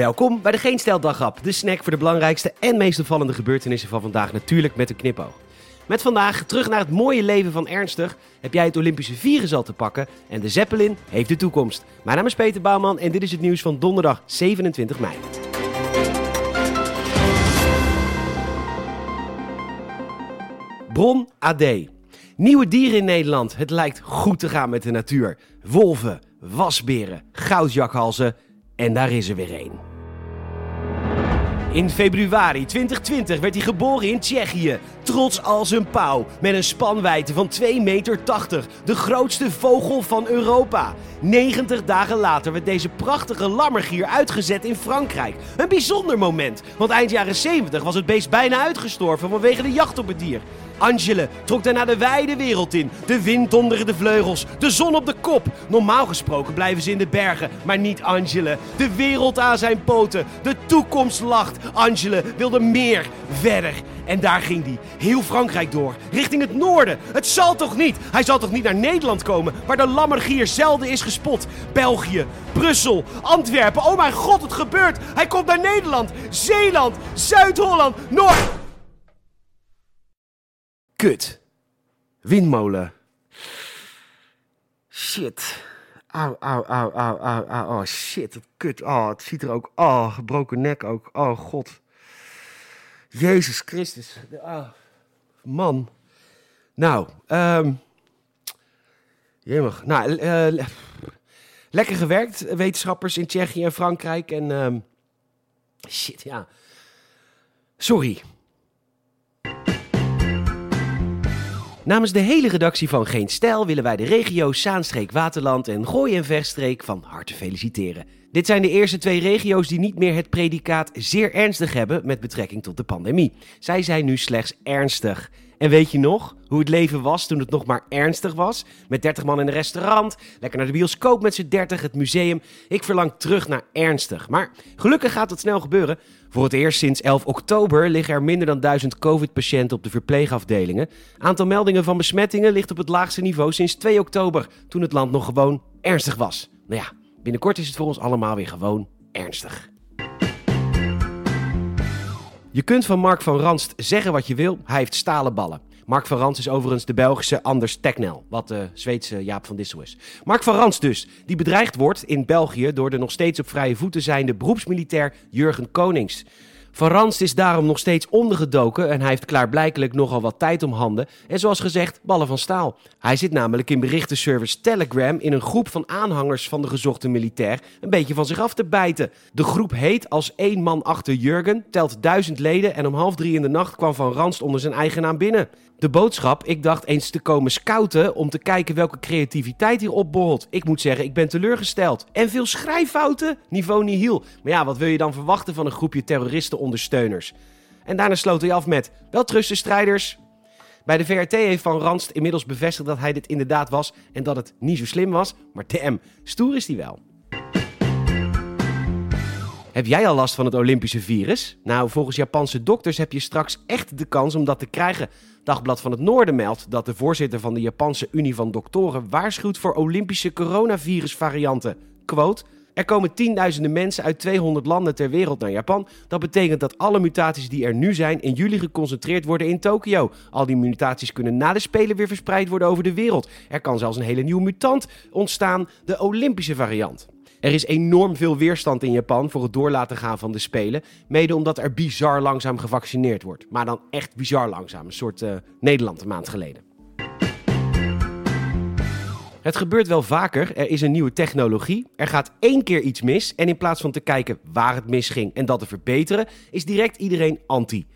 Welkom bij de Geen Stel Dagrap, de snack voor de belangrijkste en meest opvallende gebeurtenissen van vandaag, natuurlijk met een knipoog. Met vandaag terug naar het mooie leven van Ernstig. Heb jij het Olympische virus al te pakken en de Zeppelin heeft de toekomst. Mijn naam is Peter Bouwman en dit is het nieuws van donderdag 27 mei. Bron AD. Nieuwe dieren in Nederland. Het lijkt goed te gaan met de natuur. Wolven, wasberen, goudjakhalzen en daar is er weer één. In februari 2020 werd hij geboren in Tsjechië. Trots als een pauw. Met een spanwijdte van 2,80 meter. De grootste vogel van Europa. 90 dagen later werd deze prachtige lammergier uitgezet in Frankrijk. Een bijzonder moment. Want eind jaren 70 was het beest bijna uitgestorven vanwege de jacht op het dier. Angele trok daarna de wijde wereld in. De wind onder de vleugels, de zon op de kop. Normaal gesproken blijven ze in de bergen, maar niet Angele. De wereld aan zijn poten, de toekomst lacht. Angele wilde meer, verder. En daar ging hij, heel Frankrijk door, richting het noorden. Het zal toch niet? Hij zal toch niet naar Nederland komen, waar de lammergier zelden is gespot? België, Brussel, Antwerpen, oh mijn god, het gebeurt! Hij komt naar Nederland, Zeeland, Zuid-Holland, Noord... Kut. Windmolen. Shit. Au, au, au, au, au. Oh, shit. Het kut. Oh, het ziet er ook... Oh, gebroken nek ook. Oh, god. Jezus Christus. Oh, man. Nou, um, jemig. Nou, uh, lekker gewerkt, wetenschappers in Tsjechië en Frankrijk. En um, shit, ja. Sorry. Namens de hele redactie van Geen Stijl willen wij de regio's Zaanstreek, Waterland en Gooi en Verstreek van harte feliciteren. Dit zijn de eerste twee regio's die niet meer het predicaat zeer ernstig hebben met betrekking tot de pandemie. Zij zijn nu slechts ernstig. En weet je nog hoe het leven was toen het nog maar ernstig was? Met 30 man in een restaurant, lekker naar de bioscoop met z'n 30, het museum. Ik verlang terug naar ernstig. Maar gelukkig gaat dat snel gebeuren. Voor het eerst sinds 11 oktober liggen er minder dan 1000 COVID-patiënten op de verpleegafdelingen. Aantal meldingen van besmettingen ligt op het laagste niveau sinds 2 oktober, toen het land nog gewoon ernstig was. Nou ja, binnenkort is het voor ons allemaal weer gewoon ernstig. Je kunt van Mark van Ranst zeggen wat je wil, hij heeft stalen ballen. Mark van Rans is overigens de Belgische Anders Teknel, wat de Zweedse Jaap van Dissel is. Mark van Rans dus, die bedreigd wordt in België door de nog steeds op vrije voeten zijnde beroepsmilitair Jurgen Konings. Van Rans is daarom nog steeds ondergedoken en hij heeft klaarblijkelijk nogal wat tijd om handen. En zoals gezegd, ballen van staal. Hij zit namelijk in berichtenservice Telegram in een groep van aanhangers van de gezochte militair een beetje van zich af te bijten. De groep heet als één man achter Jurgen, telt duizend leden en om half drie in de nacht kwam Van Ranst onder zijn eigen naam binnen. De boodschap, ik dacht eens te komen scouten om te kijken welke creativiteit hier opborrelt. Ik moet zeggen, ik ben teleurgesteld. En veel schrijffouten? Niveau nihil. Maar ja, wat wil je dan verwachten van een groepje terroristenondersteuners? En daarna sloot hij af met, wel trusten strijders. Bij de VRT heeft Van Ranst inmiddels bevestigd dat hij dit inderdaad was en dat het niet zo slim was. Maar damn, stoer is hij wel. Heb jij al last van het Olympische virus? Nou, volgens Japanse dokters heb je straks echt de kans om dat te krijgen. Dagblad van het Noorden meldt dat de voorzitter van de Japanse Unie van Doktoren waarschuwt voor Olympische coronavirusvarianten. Quote. Er komen tienduizenden mensen uit 200 landen ter wereld naar Japan. Dat betekent dat alle mutaties die er nu zijn in juli geconcentreerd worden in Tokio. Al die mutaties kunnen na de Spelen weer verspreid worden over de wereld. Er kan zelfs een hele nieuwe mutant ontstaan, de Olympische variant. Er is enorm veel weerstand in Japan voor het doorlaten gaan van de Spelen. Mede omdat er bizar langzaam gevaccineerd wordt. Maar dan echt bizar langzaam. Een soort uh, Nederland een maand geleden. Het gebeurt wel vaker. Er is een nieuwe technologie. Er gaat één keer iets mis. En in plaats van te kijken waar het misging en dat te verbeteren, is direct iedereen anti.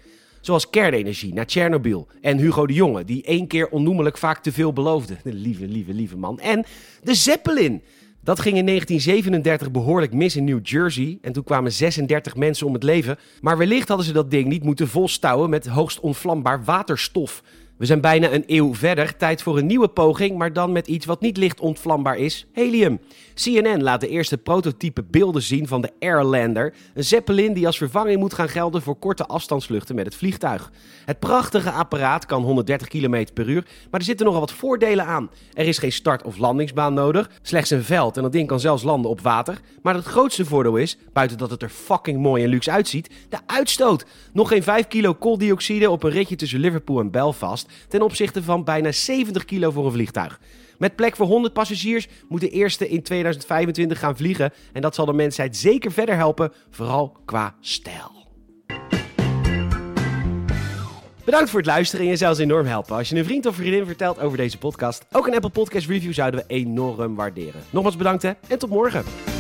Zoals kernenergie naar Tsjernobyl. En Hugo de Jonge, die één keer onnoemelijk vaak te veel beloofde. Lieve, lieve, lieve man. En de Zeppelin. Dat ging in 1937 behoorlijk mis in New Jersey en toen kwamen 36 mensen om het leven. Maar wellicht hadden ze dat ding niet moeten volstouwen met hoogst onvlambaar waterstof. We zijn bijna een eeuw verder. Tijd voor een nieuwe poging, maar dan met iets wat niet licht ontvlambaar is: helium. CNN laat de eerste prototype beelden zien van de Airlander, een zeppelin die als vervanging moet gaan gelden voor korte afstandsvluchten met het vliegtuig. Het prachtige apparaat kan 130 km per uur, maar er zitten nogal wat voordelen aan. Er is geen start- of landingsbaan nodig, slechts een veld en dat ding kan zelfs landen op water. Maar het grootste voordeel is, buiten dat het er fucking mooi en luxe uitziet, de uitstoot. Nog geen 5 kilo kooldioxide op een ritje tussen Liverpool en Belfast ten opzichte van bijna 70 kilo voor een vliegtuig. Met plek voor 100 passagiers moet de eerste in 2025 gaan vliegen. En dat zal de mensheid zeker verder helpen, vooral qua stijl. Bedankt voor het luisteren en je zelfs enorm helpen. Als je een vriend of vriendin vertelt over deze podcast, ook een Apple Podcast review zouden we enorm waarderen. Nogmaals bedankt en tot morgen.